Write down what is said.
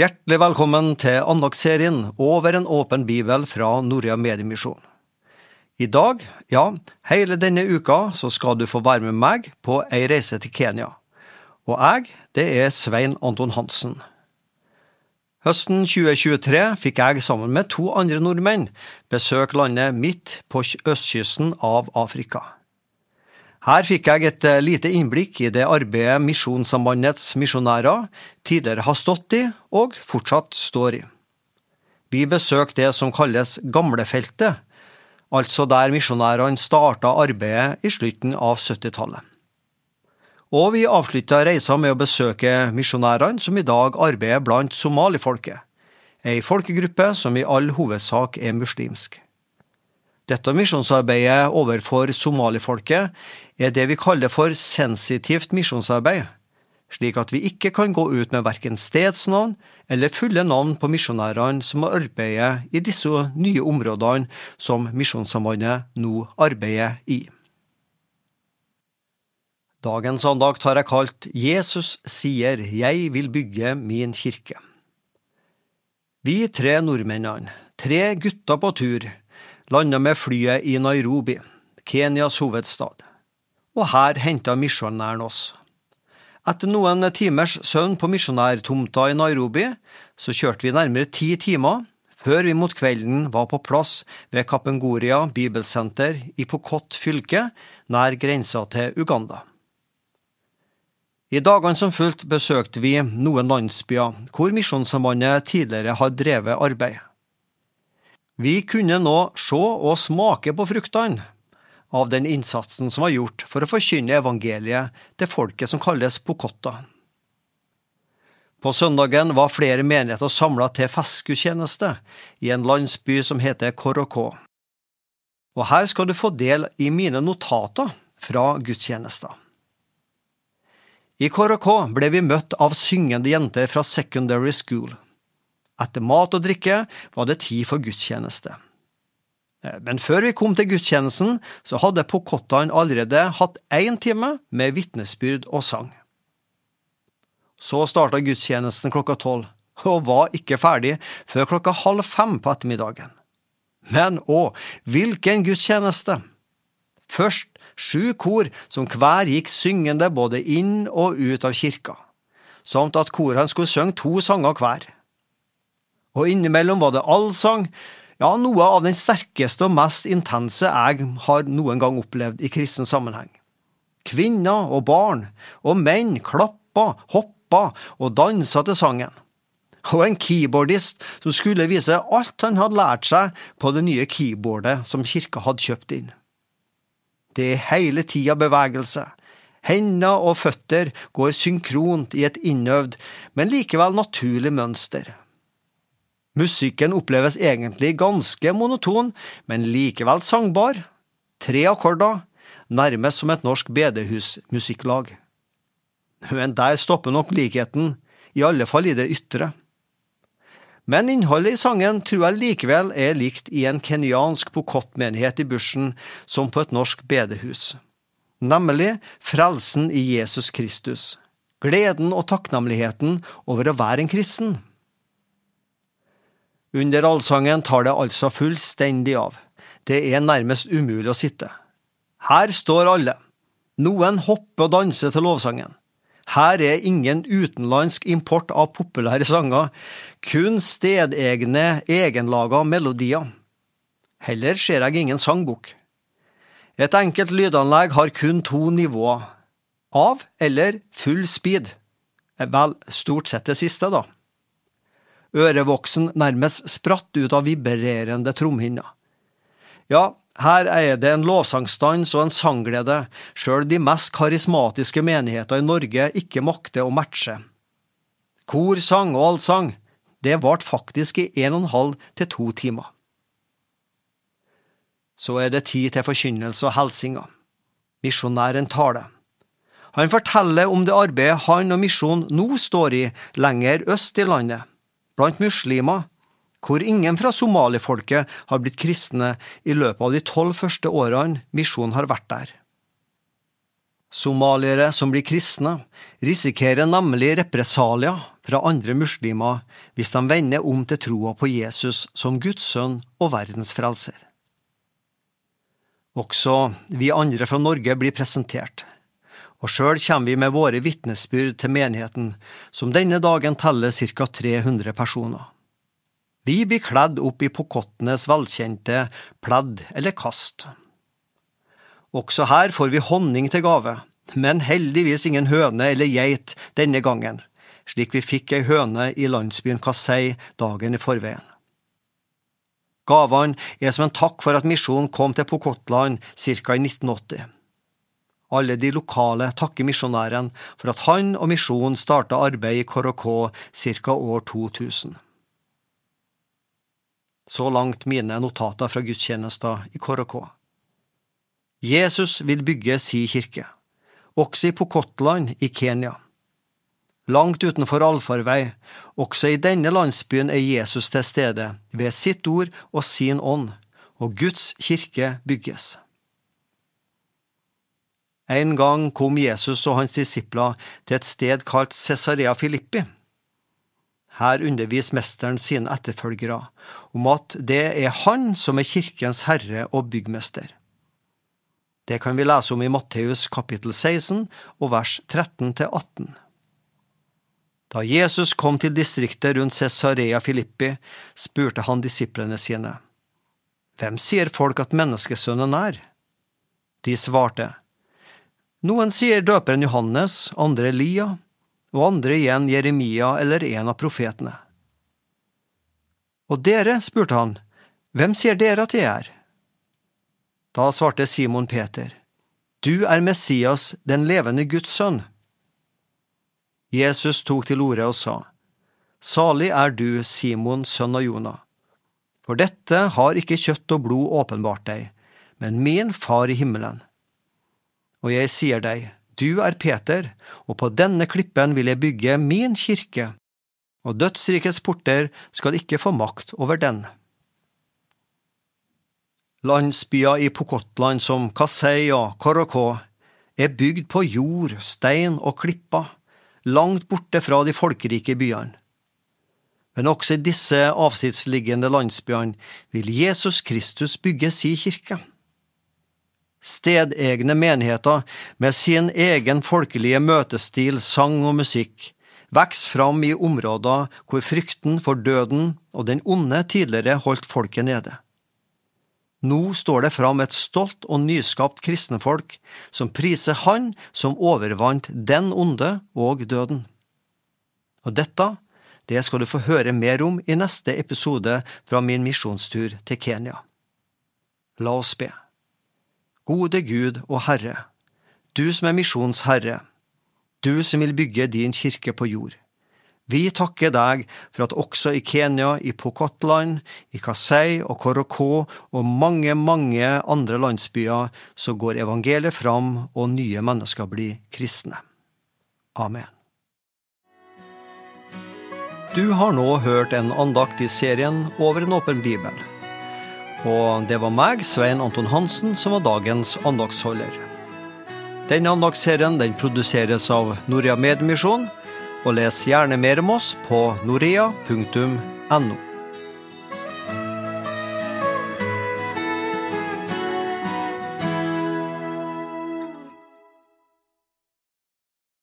Hjertelig velkommen til andagsserien Over en åpen bibel fra Norea Mediemisjon. I dag, ja, hele denne uka, så skal du få være med meg på ei reise til Kenya. Og jeg, det er Svein Anton Hansen. Høsten 2023 fikk jeg sammen med to andre nordmenn besøke landet midt på østkysten av Afrika. Her fikk jeg et eh, lite innblikk i det arbeidet Misjonssambandets misjonærer tidligere har stått i, og fortsatt står i. Vi besøkte det som kalles Gamlefeltet, altså der misjonærene starta arbeidet i slutten av 70-tallet. Og vi avslutta reisa med å besøke misjonærene som i dag arbeider blant somalifolket, ei folkegruppe som i all hovedsak er muslimsk. Dette misjonsarbeidet overfor somalifolket er det vi kaller for sensitivt misjonsarbeid, slik at vi ikke kan gå ut med verken stedsnavn eller fulle navn på misjonærene som arbeider i disse nye områdene som Misjonssambandet nå arbeider i. Dagens andakt har jeg kalt Jesus sier jeg vil bygge min kirke. Vi tre nordmennene, tre gutter på tur, landa med flyet i Nairobi, Kenyas hovedstad, og her henta misjonæren oss. Etter noen timers søvn på misjonærtomta i Nairobi, så kjørte vi nærmere ti timer før vi mot kvelden var på plass ved Kapengoria bibelsenter i Pokot fylke, nær grensa til Uganda. I dagene som fulgte besøkte vi noen landsbyer hvor Misjonssambandet tidligere har drevet arbeid. Vi kunne nå se og smake på fruktene av den innsatsen som var gjort for å forkynne evangeliet til folket som kalles Pokotta. På søndagen var flere menigheter samla til festgudstjeneste i en landsby som heter Korokå. Og her skal du få del i mine notater fra gudstjenester. I Korokå ble vi møtt av syngende jenter fra secondary school. Etter mat og drikke var det tid for gudstjeneste. Eh, men før vi kom til gudstjenesten, så hadde Pokottaen allerede hatt én time med vitnesbyrd og sang. Så starta gudstjenesten klokka tolv, og var ikke ferdig før klokka halv fem på ettermiddagen. Men å, hvilken gudstjeneste! Først sju kor som hver gikk syngende både inn og ut av kirka, samt at korene skulle synge to sanger hver og innimellom var det allsang, ja, noe av den sterkeste og mest intense jeg har noen gang opplevd i kristen sammenheng. Kvinner og barn og menn klappa, hoppa og dansa til sangen. Og en keyboardist som skulle vise alt han hadde lært seg på det nye keyboardet som kirka hadde kjøpt inn. Det er hele tida bevegelse. Hender og føtter går synkront i et innøvd, men likevel naturlig mønster. Musikken oppleves egentlig ganske monoton, men likevel sangbar. Tre akkorder, nærmest som et norsk bedehusmusikklag. Men der stopper nok likheten, i alle fall i det ytre. Men innholdet i sangen tror jeg likevel er likt i en kenyansk Pokot-menighet i bushen som på et norsk bedehus. Nemlig frelsen i Jesus Kristus, gleden og takknemligheten over å være en kristen. Under allsangen tar det altså fullstendig av. Det er nærmest umulig å sitte. Her står alle. Noen hopper og danser til lovsangen. Her er ingen utenlandsk import av populære sanger, kun stedegne, egenlaga melodier. Heller ser jeg ingen sangbok. Et enkelt lydanlegg har kun to nivåer, av eller full speed. Vel, stort sett det siste, da ørevoksen nærmest spratt ut av vibrerende tromhinner. Ja, her er det en lovsangstans og en sangglede sjøl de mest karismatiske menigheter i Norge ikke makter å matche. Kor, sang og allsang, det varte faktisk i en og en halv til to timer. Så er det tid til forkynnelse og helsinger. Misjonæren taler. Han forteller om det arbeidet han og misjonen nå står i lenger øst i landet blant muslimer, hvor ingen fra somalifolket har blitt kristne i løpet av de tolv første årene misjonen har vært der. Somaliere som blir kristne, risikerer nemlig represalier fra andre muslimer hvis de vender om til troa på Jesus som Guds sønn og verdens frelser. Også vi andre fra Norge blir presentert, og sjøl kommer vi med våre vitnesbyrd til menigheten, som denne dagen teller ca. 300 personer. Vi blir kledd opp i Pokottenes velkjente pledd eller kast. Også her får vi honning til gave, men heldigvis ingen høne eller geit denne gangen, slik vi fikk ei høne i landsbyen Kassei dagen i forveien. Gavene er som en takk for at misjonen kom til Pokotland ca. i 1980. Alle de lokale takker misjonæren for at han og misjonen starta arbeid i Korokå ca. år 2000. Så langt mine notater fra gudstjenester i Korokå. Jesus vil bygge si kirke, også i Pokotland i Kenya. Langt utenfor allfarvei, også i denne landsbyen er Jesus til stede ved sitt ord og sin ånd, og Guds kirke bygges. En gang kom Jesus og hans disipler til et sted kalt Cesarea Filippi. Her underviser mesteren sine etterfølgere om at det er han som er kirkens herre og byggmester. Det kan vi lese om i Matteus kapittel 16 og vers 13-18. Da Jesus kom til distriktet rundt Cesarea Filippi, spurte han disiplene sine, Hvem sier folk at menneskesønnen er? De svarte, Noen sier døperen Johannes, andre Elia, og andre igjen Jeremia eller en av profetene. Og dere, spurte han, hvem sier dere at jeg er? Da svarte Simon Peter, Du er Messias, den levende Guds sønn. Jesus tok til orde og sa, Salig er du, Simon, sønn av Jonah, for dette har ikke kjøtt og blod åpenbart deg, men min far i himmelen. Og jeg sier deg, du er Peter, og på denne klippen vil jeg bygge min kirke, og dødsrikets porter skal ikke få makt over den. Landsbyer i Pokotland som Kasei og Koroko er bygd på jord, stein og klipper, langt borte fra de folkerike byene. Men også i disse avsidesliggende landsbyene vil Jesus Kristus bygge si kirke. Stedegne menigheter med sin egen folkelige møtestil, sang og musikk vokser fram i områder hvor frykten for døden og den onde tidligere holdt folket nede. Nå står det fram et stolt og nyskapt kristenfolk som priser Han som overvant den onde og døden. Og dette, det skal du få høre mer om i neste episode fra min misjonstur til Kenya. La oss be. Gode Gud og Herre, du som er misjonsherre, du som vil bygge din kirke på jord. Vi takker deg for at også i Kenya, i Pokotland, i Kasei og Koroko og mange, mange andre landsbyer så går evangeliet fram og nye mennesker blir kristne. Amen. Du har nå hørt en andakt i serien Over en åpen bibel. Og det var meg, Svein Anton Hansen, som var dagens andaktsholder. Denne andagsserien den produseres av Norea Medmisjon og les gjerne mer om oss på norea.no.